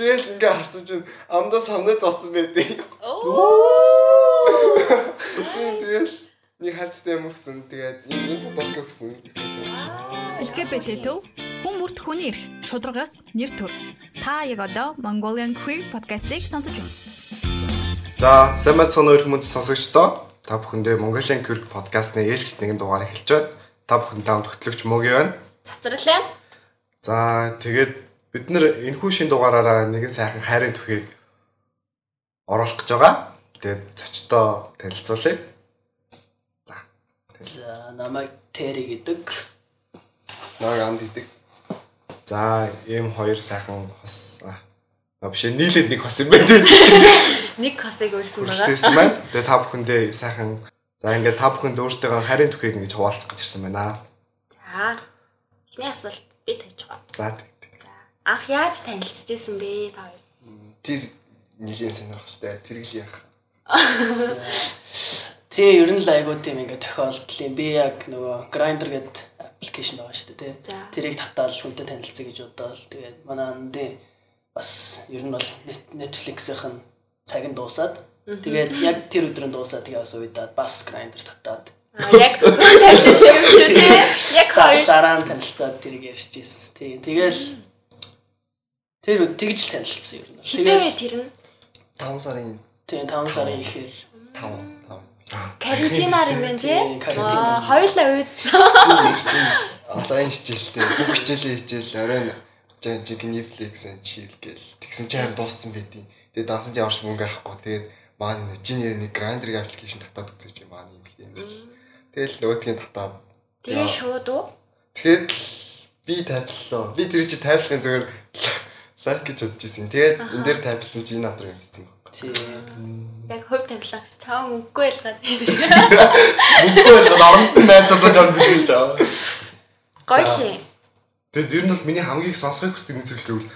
Тэгэл ингээ харсан чинь амдаа самнаа зоцсон байдیں۔ Тэгэл нэг харцтай юм өгсөн. Тэгээд энэ фотошоп өгсөн. LGBT төв хүн бүрт хүний эрх шударгаас нэр төр. Та яг одоо Mongolian Queer podcast-ыг сонсож байна. За, сайн байцгаана уу хүмүүс сонсогчдоо. Та бүхэндээ Mongolian Queer podcast-ны ээлжид нэгэн дугаар эхэлж байна. Та бүхэнд таамд хөтлөгч Моги байна. Цацралаа. За, тэгээд бид нэр энэхүү шин дугаараараа нэгэн сайхан хайрын түүхийг оруулах гэж байгаа. Тэгээд зочдоо танилцуулъя. За намайг Тэри гэдэг. Намайг анд идэг. За, ийм хоёр сайхан хос аа биш ээ, нийлээд нэг хос юм байна. Нэг косыг өрсөн байгаа. байна. Тэгээ та бүхэндээ сайхан за ингээд та бүхэнд өөрсдөө хайрын түүхийг ингэж хуваалцах гэж ирсэн байна. За. Эхний асуулт би тавьж байгаа. За. За. Анх яаж танилцчихсэн бэ та хоёр? Тэр нилийн сонирхолтой зэрэгэл яах. Тий, ер нь л айгуу тийм ингээ тохиолдол юм. Би яг нөгөө Grindr гэдэг аппликейшн байгаа шүү дээ, тий. Тэрийг татаад хүнтэй танилцъя гэж бодоод тэгээд манай андын бас ер нь бол Net- Netflix-ийн цаг нь дуусаад тэгээд яг тэр өдрөнд дуусаад тэгээ бас уйдаад бас Grindr татаад Аа яг танилцсан юм шүү дээ. Яг хоёр. дараа нь танилцаад тэрийг ярьж ирсэн. Тий, тэгэл тэр тэгж л танилцсан нь. Хизээ тэр нь 5 сарын тий 5 сарын ихээр 5 5. карантинаар юм байна тий. Аа. Хоёулаа үйдсэн. Онлайн хичээлтэй бүх хичээлийн хичээл оройн жин жиг Netflix and chill гэл тэгсэн чинь харин дууссан байдیں۔ Тэгээ дансан чинь авч мөнгө авахгүй. Тэгээд маань нэг жиний нэг Grindr аппликейшн татаад үзэж юм маань юм хэрэгтэй. Тэгэл нөгөөдгийн татаад Тэгээ шууд уу? Тэгэхэд би тавьлаа. Би тэр чи тавьлахын зүгээр лайк гэж бодож ирсэн. Тэгээд энэ дээр тавьсан чи энэ надрыг бичсэн байна. тий Яг хувь тавилаа. Чаа мөнгөгүй байлгаад. Мөнгө болоод оронтой найзлуулж авах гэж байгаа. Гоё хий. Тэгэд ер нь бол миний хамгийн их сонсохыг хүсдэг нэг зүйл гэвэл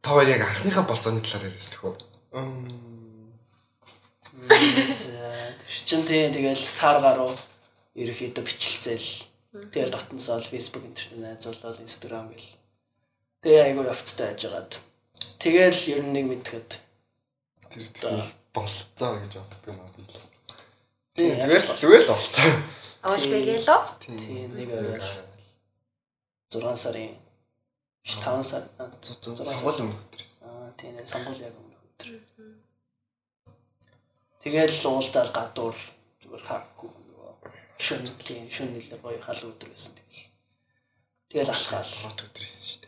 та хоёр яг анхныхаа болцооны талаар төхөө. За тэр чин тий тэгэл сар гаруй ерөөхдөө бичлцэл тэгэл дотносоо Facebook интернет найзуулаад Instagram гэл. Тэгээ айгүй явцтай байжгаад. Тэгэл ер нь нэг мэдхэд Тэр зүйл болцоо гэж боддог юм аа би. Тийм, Тийм зүгээр л зүгээр л болцоо. Уулзъя гэлөө. тий нэг орой 6 сарын биш 5 сар аа, Сонгол юм өдрөөс. аа тий нэг сонгол яг өмнөх өдөр. Тэгэл уулзаал гадуур зүгээр хаагүй шүн тий шүн нэлээ гоё хал өдөр байсан тэгэл. Тэгэл алхаал. Гот өдрөөс шүү дээ.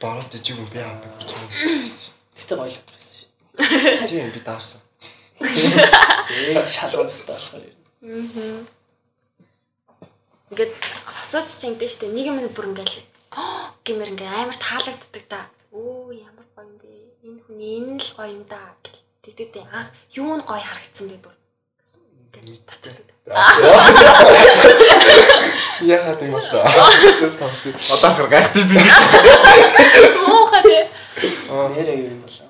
Бараад ижиг юм би аа би бүр цог өдрөөс. Гэтэ гоё л байсан шүү. Тийм би даарсан. Тэгээд шалгуустай болохоор юм. Ингээд хосооч чинь дээ штэ. Нэг юм бүр ингээл гэмэр ингээ амар таалагддаг да. Өө ямар гоё юм бэ? Энэ хүний энэ л гоё юм да гэл. Тэгдэг дээ. Анх юу нь гоё харагдсан бэ бүр. Ингээд татдаг. Яагаад юм бол тэс тавсан. Одоо хэр гайхдаг шүү дээ. Муухай дээ. Нэрээ юу юм болоо.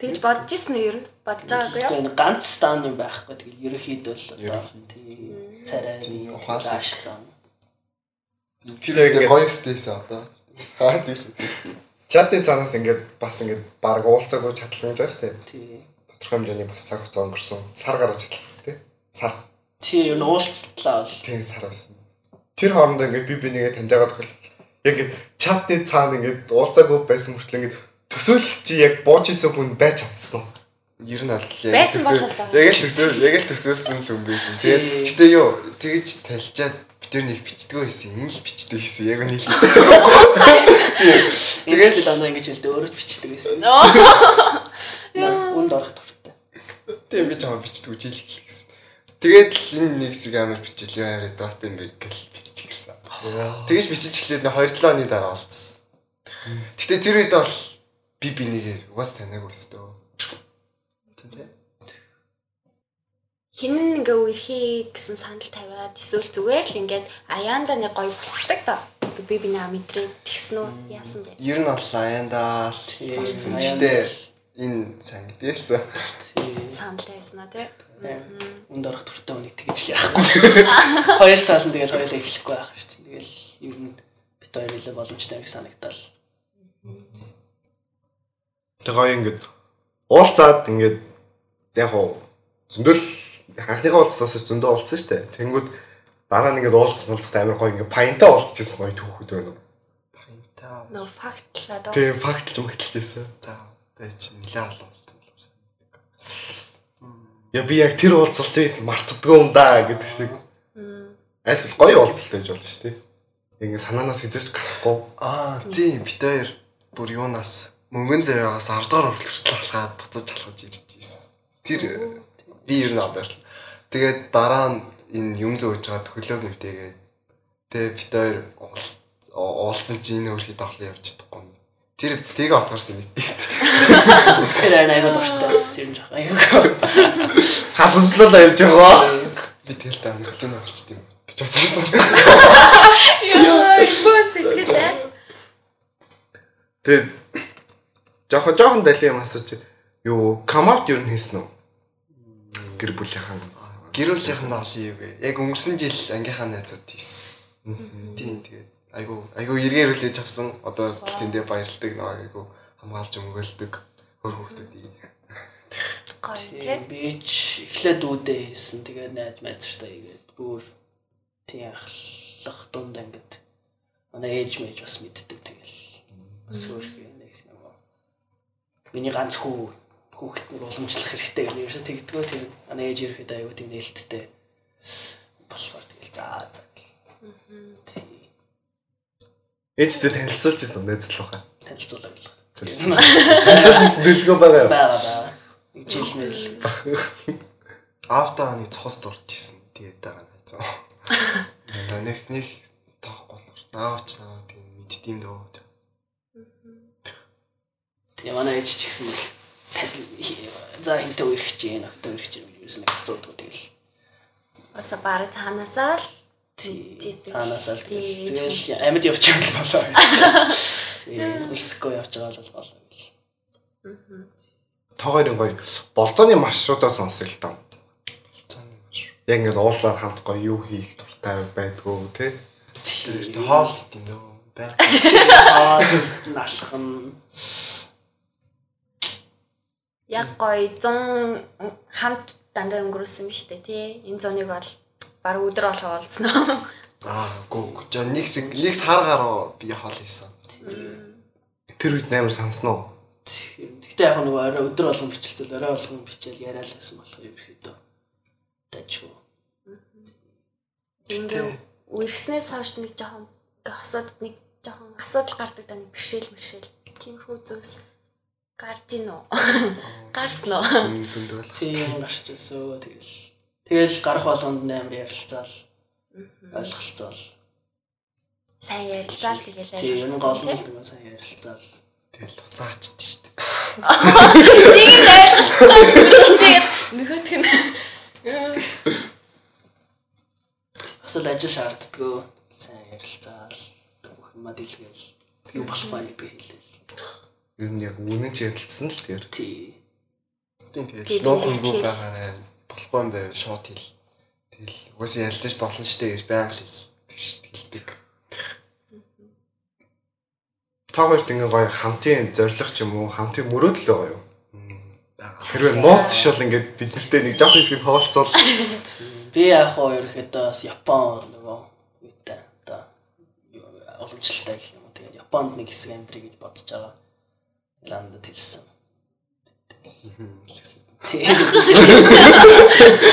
Тэгж бодож ирсэн үү ер нь? Бодож байгаагүй юу? Тэгээд ганц стан юм байхгүй. Тэгэл ерөөхдөө л тий царай Тийм, тааш зам. Яг гоё стейс одоо. Аа тийм. Чатын цаанаас ингээд бас ингээд баг уулзаагүй чадлсан гэж байна шүү дээ. Тий. Тодорхой хэмжээний бас цаг хугацаа өнгөрсөн. Сар гараад шүү дээ. Сар. Тий юу уулзтлаа бол Тийм сар байсан. Тэр хоорондоо ингээд би бинийгээ таньж байгаа тохиол яг чатны цаана ингээд уулзаагүй байсан мөртлөө ингээд төсөөлөл чи яг бууж исэн хүн байж чадсан уу? Ер нь аль яг Байсан төсөөл л яг л төсөөл яг л төсөөлсөн л хүн байсан. Тий. Тэгээд гэтээ юу тэгж талчаад бид нэг бичдэггүй байсан. Энэ л бичдэг гэсэн яг нэг л. тэгээд л дандаа ингэж хэлдэг өөрөд бичдэг байсан. Үнд орох дуртай. Тийм би чамаа бичдэг үжилх гэсэн. Тэгээд л энэ нэг хэсэг амар бичил яа яриад байгаа юм бэ гэл биччих гэсэн. Тэгэж бичиж эхлээд нэг 2 7 оны дараа олцсон. Гэтэ тэр үед бол би бинийгээ угаас танаагүй өстөө. Тийм дээ. Хин ингээ үерхий гэсэн санал тавиад эсвэл зүгээр л ингээд аяанда нэг гоё болчихдаг да. Би бинаа мэдрээд тэгсэн үү? Яасан бэ? Ер нь бол аяндаа л Тийм, болсон. аяндаа Гэтэ л. Энэ сайн гэдээсэн. Тий. Санал тавьсан аа тий. Үнд орох дуртай хүнийг тэгж л яахгүй. Хоёр тал нь тэгэл хоёулаа эхлэхгүй байх шүү дээ. Тэгэл ер нь бит хоёр нэлээ боломжтой гэж санагдал. Тэгээ ингээд уулзаад ингээд яг уу зөндөл анхныхаа уулзлаас зөндөө уулзсан шүү дээ. Тэнгүүд дараа нь ингээд уулз муулзахад амар гоё ингээд паянтаа уулзчихсан гоё түүхүүд байна. Паянтаа. Нөө фактлаа доо. Тэгээ фактлж мэгтэлжсэн. За тэ чи нилээ олон болт юм байна. Я би яг тэр уулзалтыг мартдаггүй юм да гэдэг шиг. Айс гоё уулзалт байж болж шүү дээ. Ингээд санаанаас хизээч гарахгүй. Аа тийм бит хоёр бүр юунаас мөнгөн заяагаас 10 дахь хүртэл алхаад буцаж алхаж ирж ийсэн. Тэр би ер нь одоо тэгээд дараа нь энэ юм зөөж чад хөлөө гэмтээгээд тэгээ бит хоёр уул- уулзсан чи энэ хөрхий тоглоо явж чадахгүй. Тэр тэрийг отгарсан мэт. Тэр айн айгуу дуртай юм жоох айгуу. Халамжлал явж байгаа. Би тэгэл та хөлөө болчт юм гэж бодсон шүү. Яа, гоо сэтгэлээ. Тэгээд жоохон жоохон дали юм асууч. Юу, камаут юу хийсэн үү? Гэр бүлийнхэн. Гэр бүлийнхэн нь олон юу вэ? Яг өнгөрсөн жил ангийнхаа найзууд хийсэн. Тийм тэгээд айгу айгу эргээр хүлээж авсан. Одоо тэндээ баярлдаг нэг айгу хамгаалж өмгөөлдөг хөр хүүхдүүдийг. Гоё би ч эхлээд үүдээ хийсэн. Тэгээд найз майзтай игээд бүр тийм ахлах дунд ингээд манай ээж мэж бас мэддэг тэгэл. Бас өөрхий нэг нэг миний ганц хүү хүүхэд нэг уламжлах хэрэгтэй гэж ерөөсө тэгдэггүй тийм манай ээж ерөөхдөө аягүй тийм нээлттэй болохоор тэгэл заа заа гэл. Ээжтэй танилцуулж ирсэн найз залуухаа? танилцуулаа гэл. Танилцуулсан төлөвлөгөө байгаа юу? Бага бага. Нэг жил мэл. Автаа нэг цохос дурж исэн. Тэгээд дараа нь хайцаа. Тэгээд нэг нэг тоохгүй болохоор наавч наа тийм мэддэм дөө. Тэгээ манай ээж ч гэсэн нэг за хинтээ үерхэж гин өгтөө үерхэж гин гэж нэг асуудаг тэгэл. Аса бара цаанаасаа л Л Тий, тэгэл амьд явж байгаа л болоо. Үлсэхгүй явж байгаа л болоо гэл. Тоогоор гоё болзооны маршрутаа сонсё л таа. Цааны маш. Яг ингээд уулзаар хамт гоё юу хийх дуртай байдгүй. Тэгээд хоол тийм дөө. Бай. Аа налхан яг гоё 100 хамт дандаа өнгөрүүлсэн биз дээ тий. Энэ зоныг бол баг өдөр болго олцноо. Аа, гоо. За нэг хэсэг нэг сар гаруй би хоол хийсэн. Тэр үед амар санснаа. Тэгтээ яг нөгөө орой өдөр болгон бичэлцэл орой болгон бичээл яриа л байсан болох юм ихэд. Дажгүй. Ингээ үргэснээс хойш нэг жоохон хосоод нэг жоохон асуудал гардаг да нэг бэршээл мэршээл. Тиймэрхүү зүйлс гарч ийн үү? Гарсан уу? Зөндөл. Тийм гарч ирсэн тэгэл. Тэгэл гарах болгонд амар ярилцаал. Ойлголцоол. Сайн ярилцаал тэгэл Тийм энэ гол нь л нөгөө сайн ярилцаал. Тэгэл уцаачд шүү дээ. Нэг нь ойлголцоо. Нөгөөх нь Бас л ажил шаарддаггүй. Сайн ярилцаал. Бүх юма дэлгээл. Юу болохгүй нэг би хэлээл. Ер нь яг үнэн ч ярилцсан л тэр. Тий. Тэгэл нууггүй тэгэл. байгаарай. Болохгүй юм байв шууд хэл. Тэгэл угаасаа ярилцаж болно штэ гэж байнга л хэлдэг. Та хоёрт ингээ гоё хамтын зориг ч юм уу хамтын мөрөөдөл байгаа юу? Хэрвээ нууц бол ингээд бид нартэй нэг жоох хэсгийг тоолцоол Би яг хоо ерөөхдөө бас Япон нөгөө юутай одоо уламжлалтай гэх юм уу. Тэгээд Японд нэг хэсэг амьдрий гэж бодож байгаа. Ландд хэлсэн.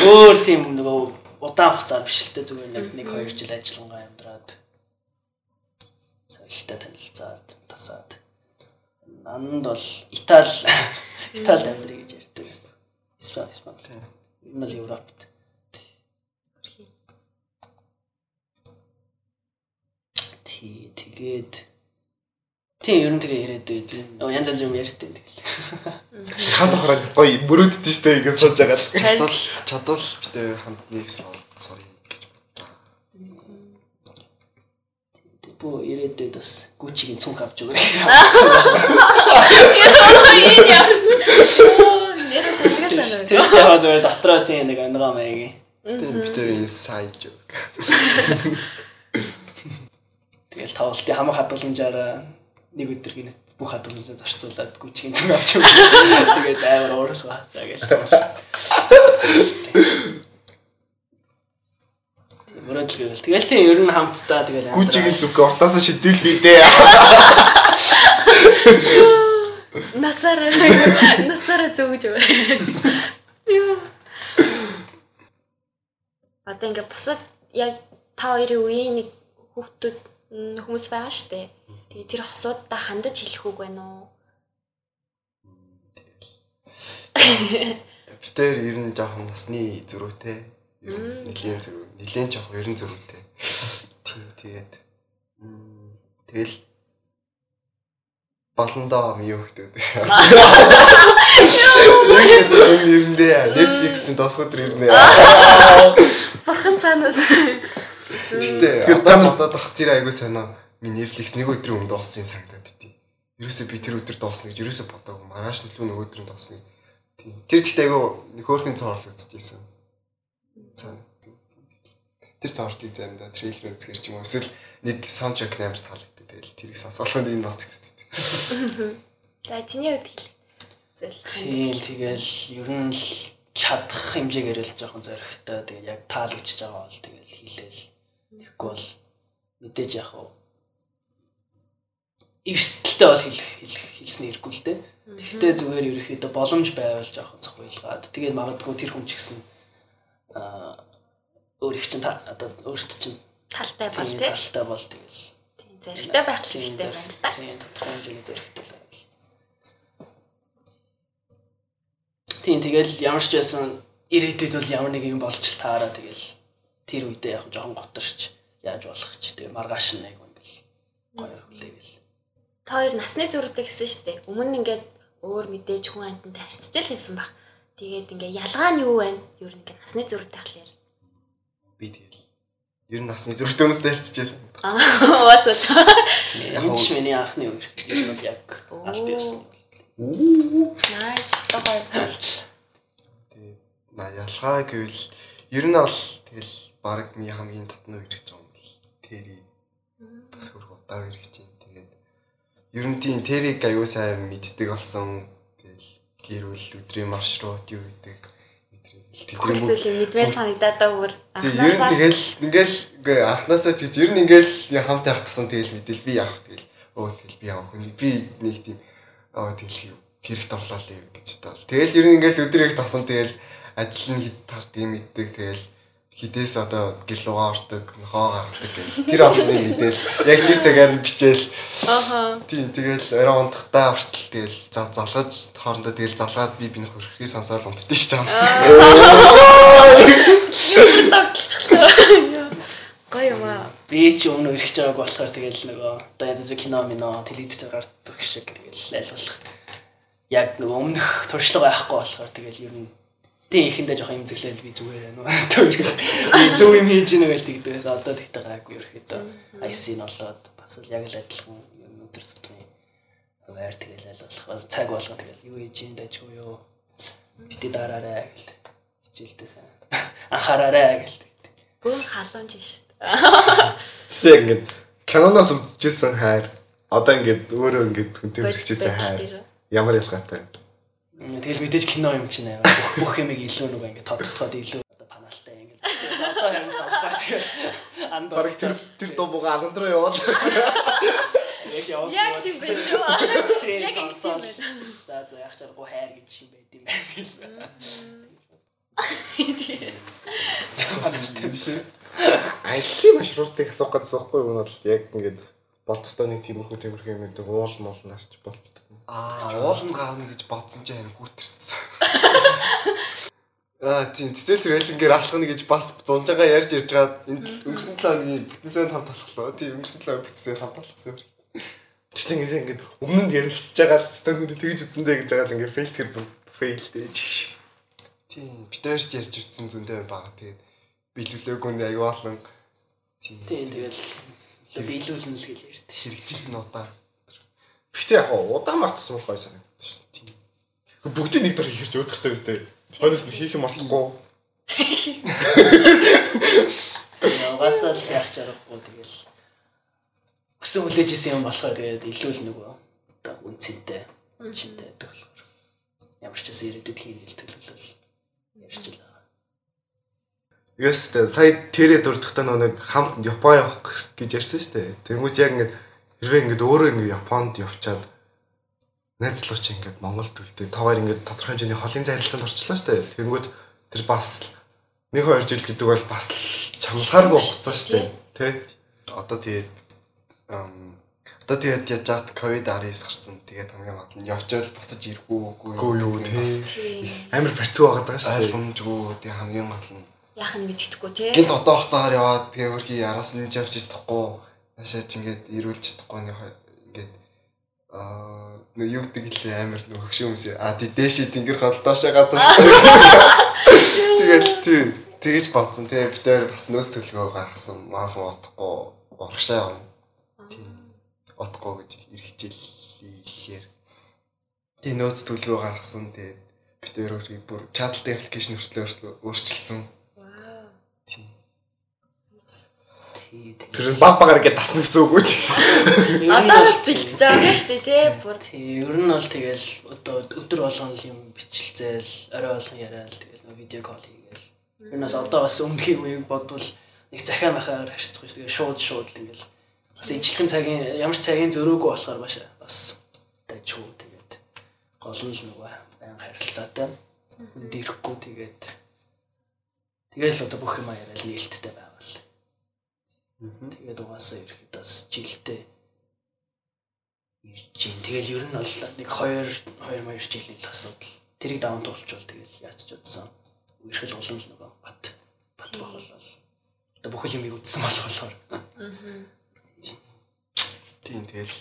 Өөр тийм нөгөө удаан хугацаар биш л дээ зүгээр нэг 1 2 жил ажиллангаа амьдраад соёлтой танилцаад тасаад нанд бол Итали Италид амьдрий гэж ярьдаг. Испани Испани. Энэ л Европт. Тий, тэгээд тий ер нь тэгээ яриад байд. Оо янз янз юм ярьдیں۔ Хаад ахраа гоё мөрөөддөг штэ ингээд сууж байгаа л. Чадвал чадвал бид хоёр хамт нэг сурыг гэж бодлоо. Бо байд бас гүчигийн цүнх авч сэлгээс Тэр ч яг зүгээр дотроо тий нэг ангаа маягийн. Тийм бид хоёр inside joke. Тэгэл тавалтын хамаг хадгаламжаараа нэг өдөр гинэт бүх хадгалыг зарцуулаад гүчгийн цэм авч юм. Тэгээд амар уурлаа. Тэгээд Мөрөдл гэвэл тэгэл тийм ер нь хамтдаа тэгэл Гүжигийн зүг уртаасаа шидүүлбээ дээ. Насаараа насаараа зөөж байна. Одоо ингээ бусад яг та хоёрын үеийн нэг хүүхдүүд хүмүүс байгаа штэ. Тэгээ тэр хосуудаа хандаж хэлэх үг байна уу? Бид тэр ер нь жоохон насны зөрүүтэй. Ер нь нэлийн зөрүү. Нэлийн жоохон ерэн зөрүүтэй. Тийм тэгээд тэгэл болондоо муу хөхтэй. Яг энэ нэрэндээ Netflix чинь досгод ирнэ. Бурхан цаанаас. Гэтэ одоо бодоод бах тэр айгуу сонио. Миний Netflix нэг өдрийн өмнө дууссан юм санагдаад идэв. Ерөөсөө би тэр өдөр дуусна гэж ерөөсөө бодоогүй. Маргааш нь л нөгөө өдрийн дуусна. Тийм. Тэр гэхдээ айгуу хөөрхөн цоорлогдчихсэн. Цаана. Тэр цаортыг заримдаа трейлер үзэхэр ч юм уу эсвэл нэг саундтрек амар таалагддаг. Тэгэл тэрийг сонсоолоход энэ нотгддаг. За чиний хувьд хэл. Зөв. Тийм тэгэл ер нь л чадах хэмжээгээр л жоохон зоригтой тэгэл яг таалагдчихж байгаа бол тэгэл хийлээл тэгэхгүй бол мэдээж яг уу эрсдэлтэй бол хэлэх хэлэх хэлснээр ирэхгүй л дээ. Гэхдээ зүгээр ерөөхдөө боломж байвал жоохон цохилгаад тэгээд магадгүй тэр хүн ч гэсэн аа өөр их чинь одоо өөрт чинь талтай бол тийм тий. талтай бол тэгэл зоригтой байх хэрэгтэй байна л да. Тийм тодорхой хэмжээний зөрөгтэй л байл. Тийм тэгэл ямар ч байсан ирээдүйд бол ямар нэг юм болж таараа тэгэл тэр үедээ яг жоохон готарч яаж болох ч тэгээ маргааш нь яг ингээл гоё хүлээгээл. Та хоёр насны зөрүүтэй гэсэн шүү дээ. Өмнө нь ингээд өөр мэдээж хүн амтантай харьцаж л хэлсэн баг. Тэгээд ингээ ялгаа нь юу вэ? Юу нэг насны зөрүүтэй хахлаар. Би тэгэл ер нь насны зөрөгтэй хүмүүстэй харьцажсэн. Аа уусаа. Яг ч миний анхны үер. Энэ бол яг аль. Найс. Тохой. Тэгээд на ялгаа гэвэл ер нь бол тэгэл баг ми хамгийн татна үер гэж юм бэл. Тэри бас хөрх удаа үер гэж юм. Ер нь тийм тэрийг аюу сайн мэддэг болсон. Тэгэл гэр бүл өдрийн маршрут юу гэдэг. Тэдний бүх мэдмээр санагдаад байгаа бүр. Нь тэгэл ингээл үгүй анханасаа ч гэж ер нь ингээл хамт явах тасан тэгэл мэдээл би явах тэгэл өө тэгэл би явах хүн би нэг тийм аа тэгэл хэрэгт орлоо л юм гэж бодвол тэгэл ер нь ингээл өдөр хэрэг тасан тэгэл ажил нь хэд тардгийг мэддэг тэгэл хідээс одоо гэр лугаа ордог нохоо гаргадаг гэл тэр олонний мэдээл яг тэр цагаар нь бичээл Ааха. тийм тэгэл орой унтахтаа хүртэл тэгэл зав залгаж хоорондоо тэгэл залгаад би биний хөрхийг сонсоол унтдээ шүү дээ. Тогтолцлоо. Гоё юм аа. Би ч өмнө өрхөж байгааг болохоор тэгэл нөгөө одоо янз бүр кино мино телевизээр гардаг шиг тэгэл болох яг нөгөө өмнөх туршлага байхгүй болохоор тэгэл ер нь тийм ихэндээ жоохон имзэглээл би зүгээр байна уу? Би зөв юм хийж ийнэ гэж тэгдэгээс одоо тэгтээ гайгүй өрхөдөө IC нь болоод бас л яг л адилхан юм өдөр тутмын аваар тэгэл болох цаг болгоо тэгэл юу хийж ийн дажгүй юу? Бити дараарай гэл хичээлдээ сайн. Анхаараарай гэл Бүр халуунж шүү дээ. Тэг ингээд киноноос үзчихсэн хайр. Одоо ингээд өөрөө ингээд хүнтэй хэрэгжсэн хайр. Ямар ялгаатай. Тэгэл мэдээж кино юм чинь аа бүх юмыг илүү нөгөө ингэ тодтогоод илүү одоо паналтай ингэ. Тэгээс одоо харин сонсгоо тэгэл анд Бараг тэр тэр дуубуга анд руу яваад. яг яваад Яг тийм Яг сонсоод тийм байна. за за яг чаргуу хайр гэж юм байт юм байна гэл. Аяллаа маршрутыг асуух гэсэн байхгүй юу? Энэ бол яг ингээд болцохтой нэг тиймэрхүү тиймэрхүү юм гэдэг уул мол нарч болдог. Аа, уул нь гарна гэж бодсон чинь харин хүүтэрсэн. Аа, тийм цэцэл төрөлнгөр алхна гэж бас зунжаага ярьж ирж байгаа энэ өнгөрсөн 7 хоногийн бүтэнсээр хамт алхлаа. Тийм өнгөрсөн 7 бүтэнсээр хамт алхсан юм. Тэгтээ ингээд ингээд өмнө нь ярилцж байгаа л стандарт тэгж үтсэндээ гэж байгаа л ингээд фейлтер фейл дэж шиг. Тийм, бид хоёрч ярьж үтсэн зөндөө байгаа. Тэгээд биелүүлээгүй нь аюу олон тийм Тийм тэгэл биелүүлнэ л гэж ярьд шүү. хэрэгжил нь удаа. Гэхдээ яг удаан мартсан бол гой санагдаж шин. Тийм. Бүгдийг нэг дор хийхэрч өөдөртэй үстэй. Хойноос нь хийх юм болохгүй. Угаас л яг чаргагүй тэгэл өсөн хүлээж исэн юм болохоор тэгээд илүү л нөгөө одоо үнцэнтэй шинтэй байдаг болохоор ямар ч гэсэн ирээдүйд хийн хэл төлөвлөл ярьж л байгаа. Yes, тэ сая тэрэ дурдахтаа нэг хамт Япон явах гэж ярьсан шүү дээ. Тэнгүүд яг ингээд хэрвээ ингээд өөрөө ингээд Японд явчаад найзлууч ингээд Монголд үлдээ. Таваар ингээд тодорхой хэмжээний холын зарилцаанд орчлоо шүү дээ. Тэнгүүд тэр бас нэг хоёр жил гэдэг бол бас чамлахааргүй хугацаа шүү дээ. Тэ? Одоо тэгээд одоо тэгээд яаж яат ковид 19 гарсан. Тэгээд хамгийн гол нь явчаад буцаж ирэхгүй үгүй юу тий. Амар барьцгүй байгаад байгаа шүү дээ. Ойлгомжгүй тэгээд хамгийн гол нь Яах нь мэддэхгүй тий. гинт одоо хуцаагаар яваад тэгээ хөрхий араас нь явж чадахгүй наашаач ингээд ирүүлж чадахгүй нэг ингээд аа нэг юу гэдэг лээ амар нэг хөшөө хүмүүс а дээшээ тэнгэр гол доошоо газар тэгэл тий тэгэж бодсон. Тий бид хоёр бас нөөц төлгөө гаргасан. Маахан утахгүй урагшаа юм. Тий утахгүй гэж эргэжлээ тий нөөц төлгөө гаргасан. Тий бид хөрхий бүр чадалтай аппликейшн хүртэл өөрчилсөн Вау. Тий. тэг. Тэр баг багаар ингээд дасна гэсэн үг үү чи. Одоо бас бэлтэж байгаа юм шүү дээ тий. Бүр Тий, ер нь бол тэгэл одоо өдөр болгон юм бичлцээл, орой болгон яриад тэгэл видео кол хийгээл. Ер нь бас одоо бас өмнөхийн үеийг бодвол нэг захиа махаар харьцахгүй шүү. Тэгээ шууд шууд л ингээл бас ижлэгэн цагийн ямар ч цагийн зөрөөгүй болохоор маш бас дайчгүй тэгээд гол нь л нөгөө баян харилцаатай. Хүнд ирэхгүй тэгээд тэгэл одоо бүх юм яриад нээлттэй байвал. Тэгээд угаасаа ерөөхдөө бас жилдээ ирж чинь тэгэл ер нь бол нэг 2 2 маяр жилийн л асуудал. Тэрийг даван туулчвал тэгэл яаж ч удсан. Ирхэл улам л нөгөө бат бат баг бол одоо бүхэл юмыг үдсэн болох болохоор. Тийм тэгэл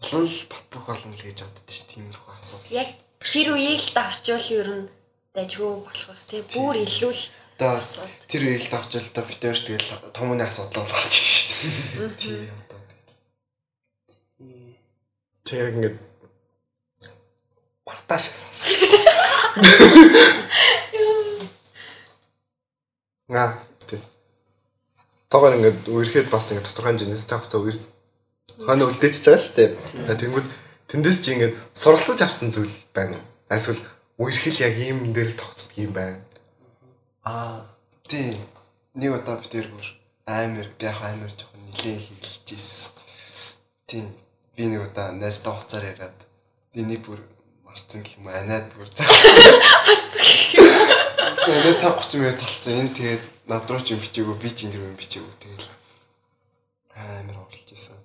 олон л бат бөх болно л гэж боддоо ш тийм их асуудал. яг тэр үеийг л давчвал ер нь дайггүй болох байх тий. Бүр илүү л Одоо тэр үеийг давчвал та битээр тэгэл том үний асуудал бол гарч ирж ш. Тийм одоо тэг яг ингээд бартаа шиг сонсох. Наа тий. Тогоор ингээд үерхэд бас ингээд тодорхой хэмжээний цаг хугацаа үер хойно үлдээчихэж байгаа шүү дээ. Тэнгүүд тэндээс чи ингээд суралцаж авсан зүйл байна уу? Эсвэл үерхэл яг ийм дээр л тогтдог юм байна. Аа тий. Нэг удаа би тэр бүр амар би яг амар жоохон нилээн хэлж ийсэн. Тийм. Би нэг удаа найзтай хуцаар яриад энийг бүр марцсан гэх юм? Анаад бүр цаг. Тэгээд цаг 30 минут толцсон. Энэ тэгээд над руу ч юм бичээгүй, би ч энэ юм бичээгүй. Тэгэл амар уралж ийсэн.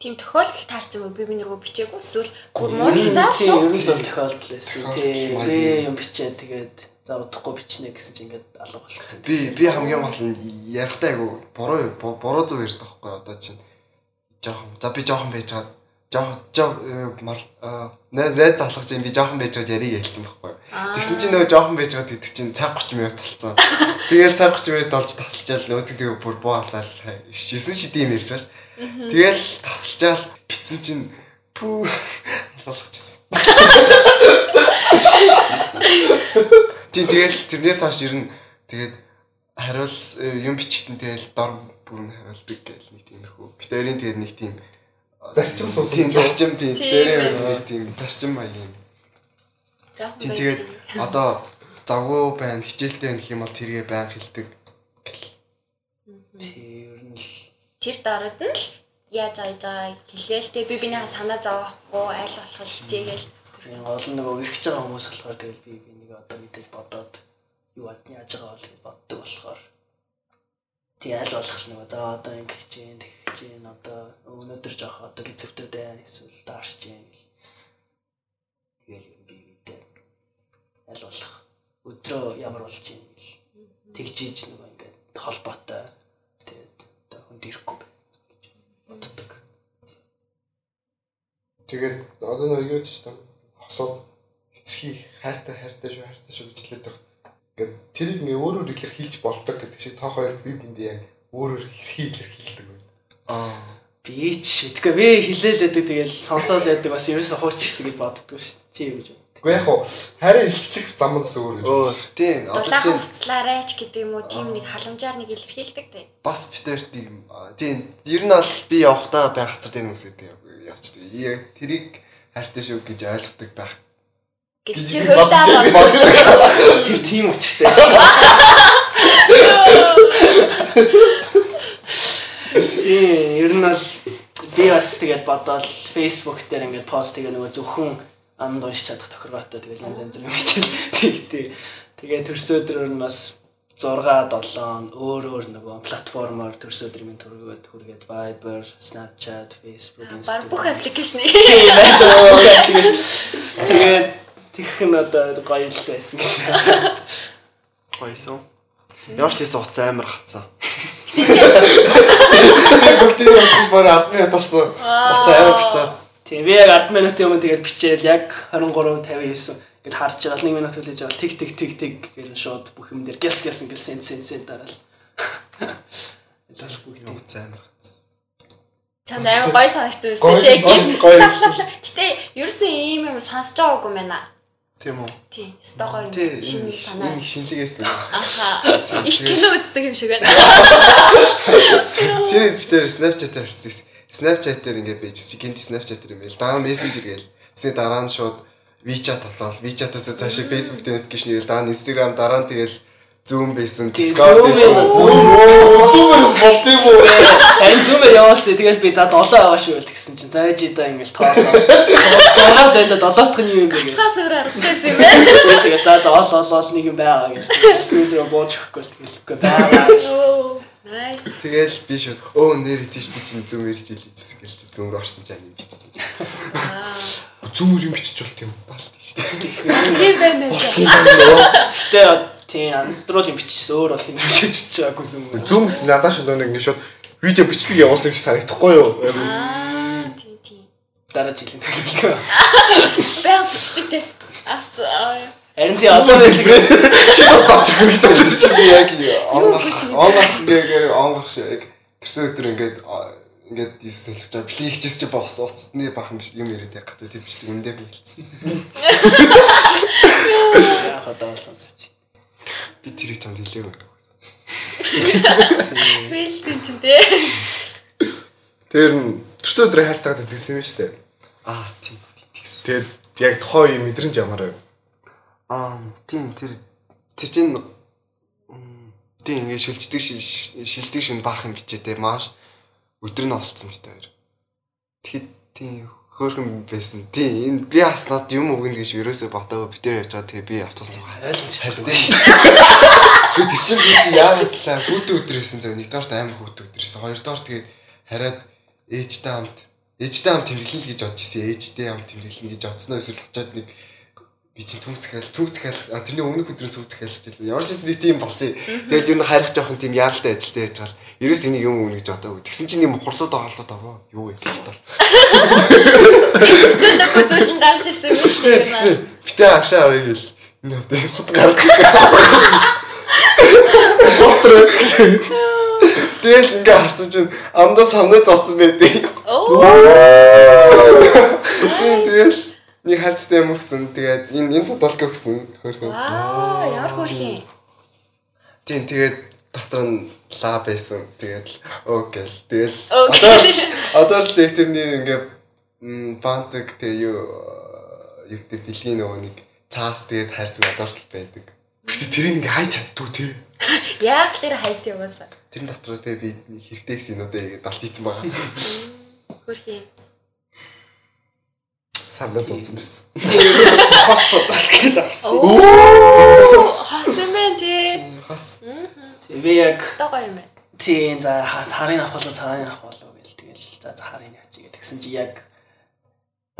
Тийм тохиолдол таарсан уу? Би биний рүү бичээгүй эсвэл бүр муулын заал Тийм уу? ер нь л тохиолдол байсан. Тийм би юм бичээ тэгээд за удахгүй бичнэ гэсэн чинь ингээд алга болчихсон. Би би хамгийн гол нь ярихтаа айгу буруу бу- буруу зүг ярьдаг байхгүй одоо чинь жоохон за би жоохон байж байгаа жоохон мар аа, найз залгаж юм би жоохон байж байгаа яриг хэлсэн байхгүй. Тэгсэн чинь нөгөө жоохон байж байгаа гэдэг чинь цаг 30 минут толцсон. Тэгэл цаг 30 минут болж тасалчаал нөгөө тэгээ бүр бууалал 9 шидийн ярьж байгаа ш. Тэгэл тасалчаал битсэн чинь пүү алгалчихсан. Тийм тэгэл тэрнээс хойш ер нь тэгээд хариул юм бичгтэн тэгэл дор бүрэн хариулдаг гэл нэг тиймэрхүү. Битэрийн тэгээд нэг тийм зарчим суусан. Тийм зарчим тийм. Битэрийн нэг тийм зарчим маягийн. Жохон Тийм тэгээд одоо завгүй байна, хичээлтэй гэх юм бол тэргээ байн хилдэг гэл. Тийм ер нь л Тэр дараад нь л яаж ааж байгаа хэлээл те би бинийхээ санаа зовоохгүй айл болох хичээгээл гол нь нөгөө өргөж байгаа хүмүүс болохоор тэгэл би одоо мэдээж бодоод юу адны яаж байгаа бол боддог болохоор. Тий аль болох л нөгөө за одоо ингэх чинь тэгэх чинь одоо өнөөдөр жоох одоо гизвтэй байна эсвэл даарч чинь гэл. Тэгэл юм би бидээ аль болох. Өдрөө ямар болж чинь гэл. Тэгжиж нөгөө ингээд холбоотой. Тэгээд одоо хүнд ирэхгүй гэж боддог. Тэгээд одоо нэг юу гэж та хосууд эцхий хайртай хайртай шүү хайртай шүү гэж хэлээд байгаа. Ингээд тэрийг ингээ өөрөөр илэрхийлж болдог гэдэг шиг та хоёр бие биендээ яг өөрөөр хэрхий илэрхийлдэг байна. Аа. Би ч үтгэ би хилээлээдэг тэгэл сонсоол яадаг бас ерөөсө хууч гэсэн гэж боддгоо шүү. Чи юу гэж бод. Гэхдээ яг хуу хайрын илчлэх зам нь бас өөр гэж. Оо тийм одоо дулаахан чинь хувцлаарай ч гэдэг юм уу тийм нэг халамжаар нэг илэрхийлдэг те. бас битэр тийм тийм ер нь бол би явахдаа байх хацар тийм хүмүүс гэдэг явчихдаг. Яг тэрийг хайртай шүү гэж ойлгодог байх. Гэж гэж чи боддог. Тэр тийм учиртай байсан. Тийм, ер нь бол би бас тэгэл бодоол Facebook дээр ингээд пост тэгээ нөгөө зөвхөн амд уншиж чадах тохиргоотой тэгэл янз янз юм хичээл тэгтээ. Тэгээ төрс өдрөөр нь бас 6 7 өөр өөр нөгөө платформоор төрс өдрийн төргөөд хүргээд Viber, Snapchat, Facebook, бүх Instagram. байж байгаа. Тэгээд тэгэх нь одоо гоё л байсан гэж байна. Гойсон. Ямар ч хийсэн уц амар хатсан. Би бүгдийг явуулж барь 10 минут болсон. Уц амар хатсан. Тийм би яг 10 минутын өмнө тэгээд бичээл яг 23:59 гэд харж байгаа 1 минут хүлээж байгаа тик тик тик тик гэрэн шууд бүх юм дээр гяс гяс ингээл сен сен сен дараал. Дал бүгд Уц амар хатсан. чамд амар гоё санагдсан Гоё, гоё. Гэтэ ерөөсөн ийм юм сонсож байгаагүй байна. Тийм үү? Тий, шинэ энэ санаа. энэ шинэлгээс. Аха. Их кино үздэг юм шиг байна. Тэр битэр Snapchat-аар харсан. Snapchat-аар ингээд байж чи гинт Snapchat-аар юм байл. Дараа нь Messenger гээл. Тэсний дараа нь шууд WeChat болоод WeChat-аас цаашаа Facebook notification ирэл дараа нь Instagram дараа нь тэгэл Zoom байсан, Тийм, Discord байсан. юм. Zoom-ээс болдгоо юу? энэ зүүмээр яваасаа тэгэл би за 7 байгаа шүү л тэгсэн чинь за ээж да ингээл тоолоо. Зураад байдаг долоотх нь юу юм бэ. Цаас өөр аргатай юм байна. Тэгээд за за ол ол ол нэг юм байгаа гэх. Сүүл рүү бууж өгөхгүй тэгэлгүй байгаа. Nice. Тэгэл би шууд өө нэр тийш би чинь Zoom-ээр хичээл хийжсэн гээл Zoom руу орсон ч ани бичсэн. Аа. Zoom-ээр юм бичиж болт юм балт шүү дээ. Тийм байна. Гэтэ тийм юм бичсэн өөр бол юм бичиж байгаагүй юм. Zoom гэсэн надад шууд нэг ингээд шууд видео бичлэг явуулсан гэж санагдахгүй юу? Аа, тийм тийм. Дараа жилийн төлөвлөгөө. Бෑ бичдэг те. Аа. Харин тий одоо байлиг Чи боцооч хэрэгтэй чи би яг гэж бэ? онгор яг онгор шиг тэрсэн өдөр ингээд ингээд ийсэн л чаа бэлий хичээс чи бос уцтны биш юм яриад яг гацаа тийм бичлэг үндэ би хэлсэн. яах одоо сонсож. Би тэрийг чамд хэлээгүй. Фейлсэн ч юм те. Тэр нь төрсөн өдрөө хайртайгаад билсэн юм шүү дээ. Аа тийм. Тэгээд яг тухайн үеийн мэдрэмж ямар вэ? Аа тийм тэр тэр чинь тийм ингээд шүлждэг шиш- шилждэг шин баахан бичээтэй маш өдөр нь олцсон мэт хоёр. Тэгэхэд тийм хөөрхөн байсан. Тийм энэ би бас над юм өгнө гэж ерөөсөө ботоогүй битээр явж байгаа. Тэгээ би автобус руу Ойлгомжтой. Би тэр чинь би чи яагаад талаа хүүтэн өдрөөсөн зөв нэгдүгээрт амар хүүтэн өдрөөсөн. Хоёрдугаар тэгээд хараад ээжтэй хамт ээжтэй хамт тэмдэглэн л гэж бодож ирсэн. ээжтэй хамт тэмдэглэн гэж бодсноо эсвэл очиод нэг би чинь цүнх захиал цүнх захиал тэрний өмнөх өдрийн цүнх захиал гэж хэлээ. Ямар ч нэг тийм болсон. Тэгэл юу н хайрах жоохон тийм яаралтай ажилтай яж гал. Ерөөс энийг юм өгнө гэж бодоагүй. Тэгсэн чинь нэг мухарлууд агаалууд аваа. Юу вэ гэж тал. Өсөндөө бүзүүлэн гарч ирсэн юм шүү дээ. Тэгсэн битээ агшаа авъя гэл. Энэ одоо хот гарч ирсэн. Постэр. Тэгэл ингээ харсан чинь амдаа самнаа зоцсон байдیں۔ Тэгэл нэг хайрцтай юм өгсөн. Тэгээд энэ энэ фотолог өгсөн. Хөрхөн. Аа, ямар хөөрхөн. Тийм тэгээд дотор нь ла байсан. Тэгээд оо гэл. Тэгэл Оо одоо одоо л тэг тэрний ингээ м, бантик тэг юу юу гэдэг бэлгийн нөгөө нэг цаас тэгээд хайрцаг одоо л байдаг. Гэтэ тэрийг ингээ хайж чаддгүй тий. Яг л хайт юм уусаа. Тэрэн дотор тэгээ би хэрэгтэй гэсэн юмудаа яг далт хийсэн байгаа. Хөөрхөн. Сандаа зүүцсэн байсан. Хоспот бас гээд авсан. Оо. Хасан бэ тий. Хас. Би яг Тагоо юм байна. тийм за ха- харын авах болов цагааны авах болов гэл тэгэл за за харын ячиг гэсэн чи яг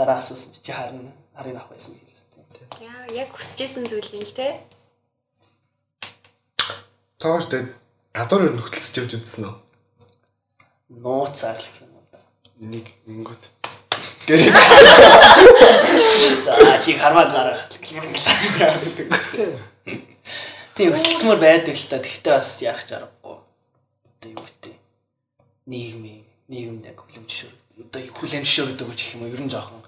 дараа асуусан чи харин харын авах байсан гэсэн. Яа, яг хүсэжсэн зүйл юм л те. Тоогоор тэгээд гадуур хөтөлсөж явж үзсэн үү? Нууцаар л гэх юм уу да. Энийг ингэнгүүт. За чи хармаад гараа. Тийм хөтөлсмөр байдаг л та. Тэгтээ бас яах ч аргагүй. Одоо юу гэдэг нийгмийн нийгэмд яг хүлэмжшөр одоо хүлэмжшөр гэдэг үгч юм уу ер нь жоохон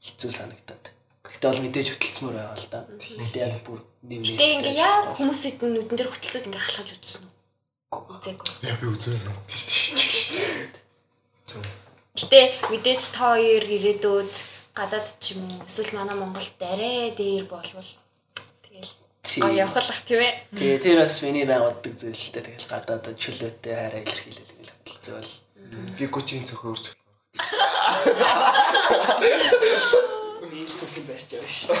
хэцүү санагдаад. Тэгтээ бол мэдээж хөтөлсмөр байгаа л да. Тэгтээ яг бүр нэмээ. Тэгээ ингээ яг хүмүүсийн нүдэн дээр хөтөлцөд ингээ халахж үзсэн үү? Үзээгүй. Яа би үзүүлсэн. Тийш тийш. Гэтэ мэдээж та хоёр ирээдүйд гадаад ч юм уу эсвэл манай Монголд арай дээр болвол тэгэл гоё явахлах тийм ээ. Тэгээ тэр бас миний байн боддог зүйл л дээ. Тэгэл гадаад чөлөөтэй хараа илэрхийлэл ингээл хөтөлцөө бол Би гүчийн цөхөө өрч. би цүхэн барьж яваа шүү.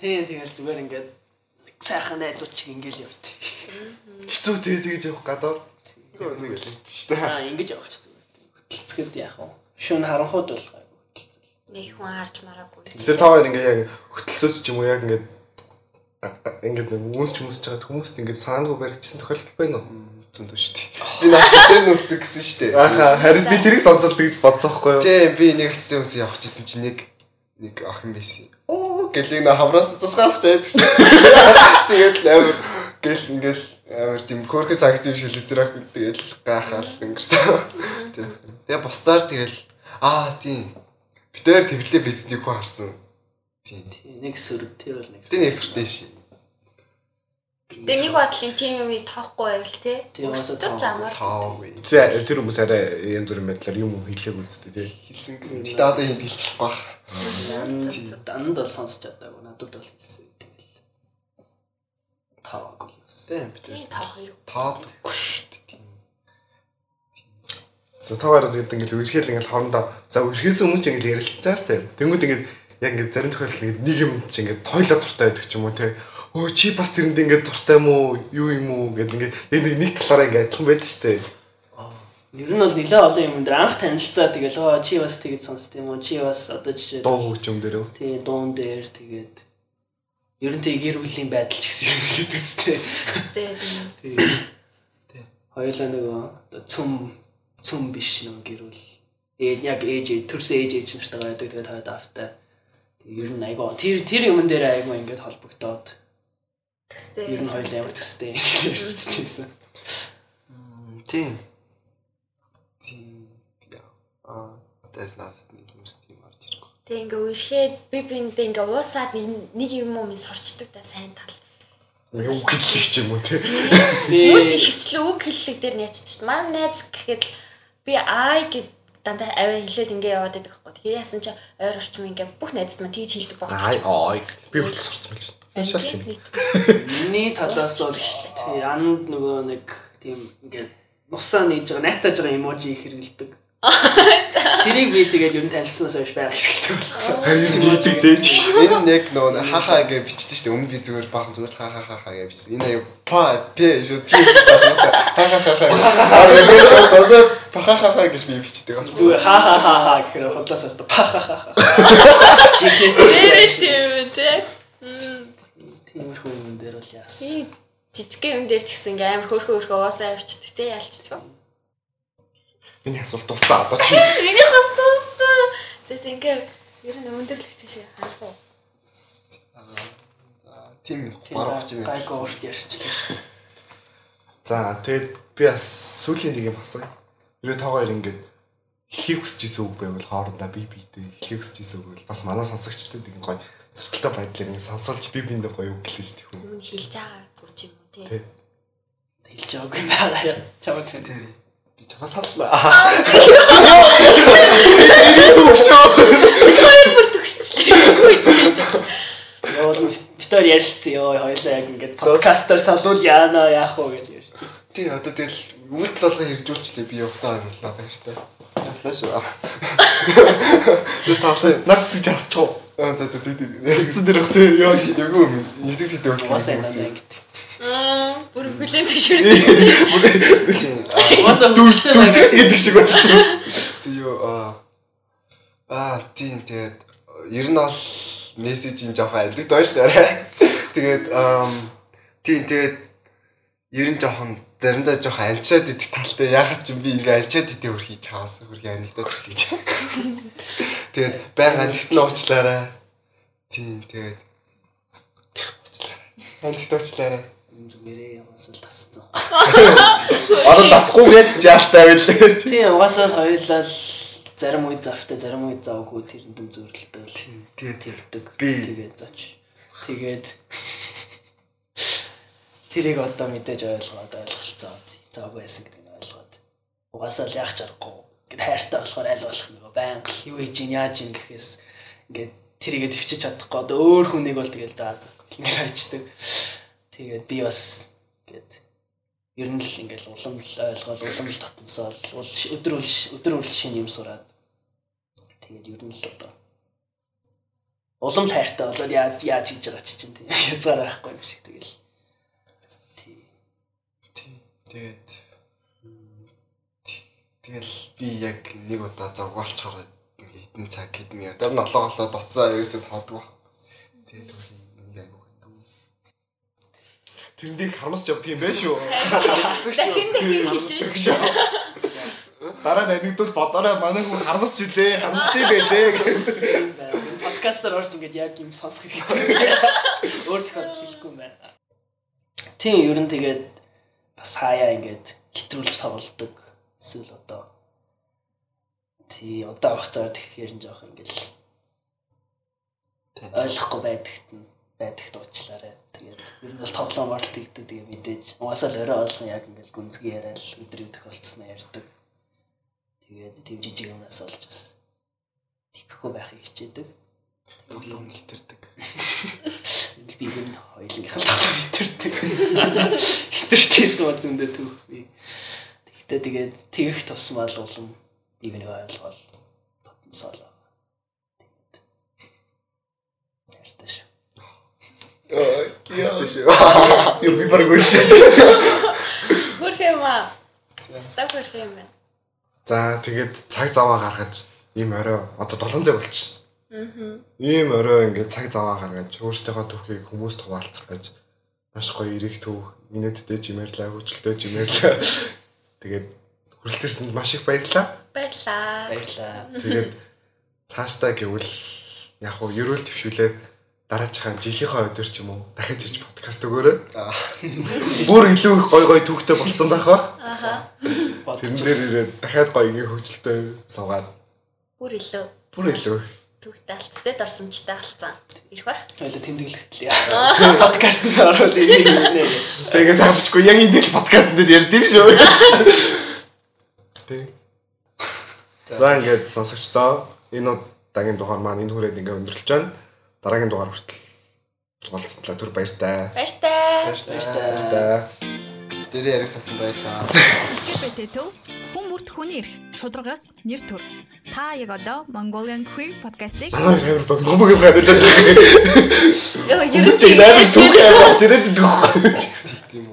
Тийм тэгэл зүгээр ингээд сайхан найзууд чиг ингээл явт. Хэцүү тэгээ тэгж явах гадаар. Нэг л шүү дээ. Аа ингэж явах ч Хөтөлцөд яах вэ? Шүн харанхууд бол. Нэг хүн харж мараагүй. Тэгээ та хоёр ингээ яг хөтөлцөөс ч юм уу яг ингээ ингээд хүмүүсч хүмүүсч байгаа хүмүүст ингээ санаагүй баригдсан тохиолдол байна уу? Зөндөө шүү дээ. Би наад дээр нүсдэг гэсэн шүү дээ. Ааха харин би тэрийг сонсоод тэгж бодсоохгүй юу? Тийм би нэг хэсэг юмс явах гэсэн чинь нэг нэг охин байсан. Оо гэлийг на хамраас тусгаалах чад. Тэгээд л амар гэл ингээл амар тийм юм шиг л тэр охин тэгэл гайхаал өнгөрсөн. Тийм. Тэгээ бусдаар тэгэл аа тийм битээр тэглээ бизнесийг хүн харсан. Тийм. Нэг сөрөг тэр бол нэг. Тэ нэг сүртэй ши. Тэгээ нэг бодлын тим юм тоохгүй байвал те. Тийм, бас Өстөж тоохгүй. амар. Тэгээ тэр хүмүүс арай янз бүрийн байдлаар юм хэлээг үзтээ тий. Хэлсэн гэсэн. Тэгтээ одоо энд хэлчихгүй бах. Данд бол сонсч чадаагүй. Надад бол хэлсэн. Тэгэл. Таваагүй Тийм тоох юу. Таадаггүй шүү дээ. За хоёр гэдэг ингээд үргэлжлэл ингээд хоорондоо за үргэлжлээс өмнө ч ингээд ярилцж байгаа сте. Тэнгүүд ингээд яг ингээд зарим тохиолдолд ингээд нэг юм чи ингээд тойлоо дуртай байдаг ч юм уу те. Өө чи бас тэрэнд ингээд дуртай юм уу? Юу юм уу гэдэг ингээд нэг нэг талаараа ингээд адилхан байдаг сте. Ер нь бол нэлээ олон юм дээр анх танилцаа тэгэл оо чи бас тэгэж сонсд юм уу? Чи бас одоо жишээ Дуу хөгжим дээр үү? тий дуун дээр тэгээд ер нь тэг гэр бүлийн байдал ч гэсэн юм хэлээд өстэй. Тийм. Тий. Хоёулаа нөгөө цөм цөм биш нэг гэр бүл. Ээ яг ээж төрсөн ээж ээж нартайгаа байдаг тэгээд хойд автаа. Тэг ер нь айгаа тэр тэр юм дээр айгаа ингээд холбогдоод Төстэй. ер нь хоёулаа ямар төстэй ярьчихсан. Тийм. Тийм. яа. Аа, that's not нэг юм шиг тийм орж ирэх. Тэг ингээ үерхэд би биэндээ ингээ уусаад нэг юм юм сурчдаг та сайн тал. Юу хэллэг ч юм уу те. Хүмүүс Би ихэвчлэн үг хэллэг дээр дээ. Манай найз гэхэд би ай гэд дандаа аваа хэлээд ингээ яваад байдаг байхгүй. Тэгээ яасан чи ойр орчим ингээ бүх найзд маань тэгж хэлдэг байна. Ай ой. Би хүртэл сурцсан шүү. Шал тийм. миний талаас бол тий анд нөгөө нэг тийм ингээд нусаа нээж байгаа найтаж байгаа эможи хэрэгэлдэг. Тэрийг би тэгээд ер нь танилцсанаас хойш байх хэрэгтэй болсон. Харин дийдэг дээж гэж. Энэ яг нөгөө хахаа гэж бичдэг шүү дээ. Өмнө би зүгээр баахан зүгээр ха ха ха ха гэж бичсэн. Энэ аяа па пе шүү пи ха ха ха ха. Аа яг шүү одоо па ха ха ха гэж би бичдэг. Зүгээр ха ха ха ха гэхээр худлаас орто па ха ха ха. Жигнэс Тийм тий. тиймэрхүү юм дээр бол яасан. Жижиг юм дээр ч гэсэн ингээ амар хөөрхөн хөөрхөн уусаа авчдаг тий ялччихв. Миний асуулт дуслаа одоо чи. Миний хас дууссан. Тэгээс ингээ ер нь өндөрлөх тийш харах уу? Тийм барах юм. Гайгүй урт ярьчихлаа. За тэгээд би бас сүүлийн нэг юм асууя. Та хоёр ингээд хэлхийг хүсэж исэн үг байвал хоорондоо би битэй хэлхийг хүсэж исэн үг бол бас манай сонсогчдод нэг гоё зэрэгтэй байдлаар ингэ сонсоолж би биэндээ гоё үг хэлж үү. Юу хэлж байгаа бүч юм тий. Хэлж байгаагүй байгаа. Чамд тэр. Тэр би чамаа саллаа. Бүр төгсчлээ. Яавал битээр ярилцсан ёо хоёлаа яг ингээд подкастаар салуул яана яах вэ гэж ярьчихсан. Тий одоо тэгэл үйлдэл болгоо хэрэгжүүлчихлээ би юм болоо байна шүү дээ. Явлаа шүү. Тэс тавсан. Нагс гэж асчих. Аа за за тий тий. Эцэн дээр хөтөө ёо. Яг юм. Энд зэг дээр Угаасаа энэ ангит. Аа бүр бүлээн зөвшөөрсөн. Угаасаа хүчтэй Дүүж ангит. гэдэг шиг байна. Тий юу аа. Аа тийм тэгээд ер нь бол мессежийн жоохон адилт байна шүү дээ. Тэгээд ам тийм тэгээд ер нь жоохон заримдаа жоохон анчаад идэх талтай яхаа ч би ингээ анчаад идэх хөрхий чаас хөрхий анекдот хэлж. Тэгээд баян анекдот нь уучлаарай. Тийм тэгээд уучлаарай. Анекдот уучлаарай. Зүгээрээ яваас л тасцсан. Орон дасгүй гэж яалтай байлээ. Тийм угаасаа л хоёулаа л зарим үе завтай зарим үе завгүй тэрэнд нь зөрлөлтөө л Тэгээд тэгдэг. Тэгээд зач. Тэгээд тэрийг одоо мэдээж ойлгоод ойлголцоод зав байсан гэдэг нь ойлгоод угаасаа л яах ч аргагүй ингээд хайртай болохоор аль болох нэг байнга л юу хийж ийн яаж ийн гэхээс ингээд тэрийгэ төвчиж чадахгүй одоо өөр хүнийг бол тэгэл заа заа ингээд хайчдаг. Тэгээд би бас ингээд ер нь л ингээд улам л ойлгоод улам л татнасаа л өдөр өдөр үл шин юм сураад тэгээд ер нь л одоо улам л хайртай болоод яаж яаж хийж байгаа ч чинь тийм язгаар байхгүй юм шиг тэгэл Тэгээд тэгэл би яг нэг удаа зургуулчаар хитэн цаг хэдэн минут дараа нь олоо олоо дуцаа ерөөсөө тоодог баг. Тэгээд хэдэн. Тэрэндээ харамсч явдаг юм байна шүү. Харамсдаг шүү. Дахин дахин хийж шүү. Дараа нь нэгдвэл бодорой манай хүн харамсч илээ, харамсдээ байлээ гэх. подкастаар орж ингээд яг юм сонсох хэрэгтэй. Өөр тохиолдол хэлэхгүй юм байна. Тийм ер нь тэгээд бас хаяа ингээд хэтрүүлж тоглолдог. Эсвэл одоо тий удаа хугацаар тэгэхээр нь жоох ингээд ойлгохгүй байдагт нь байдагт уучлаарай. Тэгээд ер нь бол тоглоом оролт хийдэг тэгээ мэдээж угаасаа л орой ойлгон яг ингээд гүнзгий яриад өдрийг тохиолдсноо ярьдаг. Тэгээд тийм жижиг юмнаас олж бас тийхгүй байхыг хичээдэг. Тоглоом илтэрдэг. би энэ хоёулынх нь тоглоом хитэрдэг. Хитэрч хийсэн бол зөндөө түүх би. Тэгтээ тэгээд тэгэх тусмал улам нэг ойлгол татнасаа л. Тэгээд ярьтаа шүү. Яа. Юу би баг үгүй. Хөрх юм байна. За тэгээд цаг заваа гаргаж ийм орой одоо 7 цаг болчихсон. Аа. Ийм орой ингээд цаг заваа гаргаж өөрсдийнхөө түүхийг хүмүүст хуваалцах гэж маш гоё эрэг түүх инээдтэй жимэрлээ хөвчлөлтэй жимэрлээ. Тэгээд хүрэлцэрсэнд маш их баярлалаа. Баярлаа. Баярлаа. Тэгээд цаастаа гэвэл яг хуу ерөөл төвшүүлээд дараачихаа жилийнхаа өдөр ч юм уу дахиж ич подкаст өгөөрэй. Бүр илүү их гой гой түүхтэй болцсон байх ба. Аха. Тэрэн дээр ирээд дахиад гоёгийн хөвчлөлтэй суугаад Бүр илүү бүр илүү түүхтэй алцтай дорсомжтой алцсан. Ирэх байх. Хоёлаа тэмдэглэгдлээ. Подкаст нь энэ юм нэ. Тэгээс авчихгүй яг энэ л подкаст дээр ярьд юм шүү. Тэг. За ингээд сонсогчдоо энэ удаагийн дугаар маань энэ хүрээд ингээд өндөрлөж байна. Дараагийн дугаар хүртэл уулзтлаа түр баяртай. Баяртай. Баяртай. Дээрээ яриг сасан баярлаа. LGBT төв хүн бүрт хүний эрх шударгаас нэр төр. Та яг одоо Mongolian Queer podcast-ийг баг гомбог юм гараад. Йоо, ерөөсөө Юу ч яг түүх юм. Тэрээд дүүх.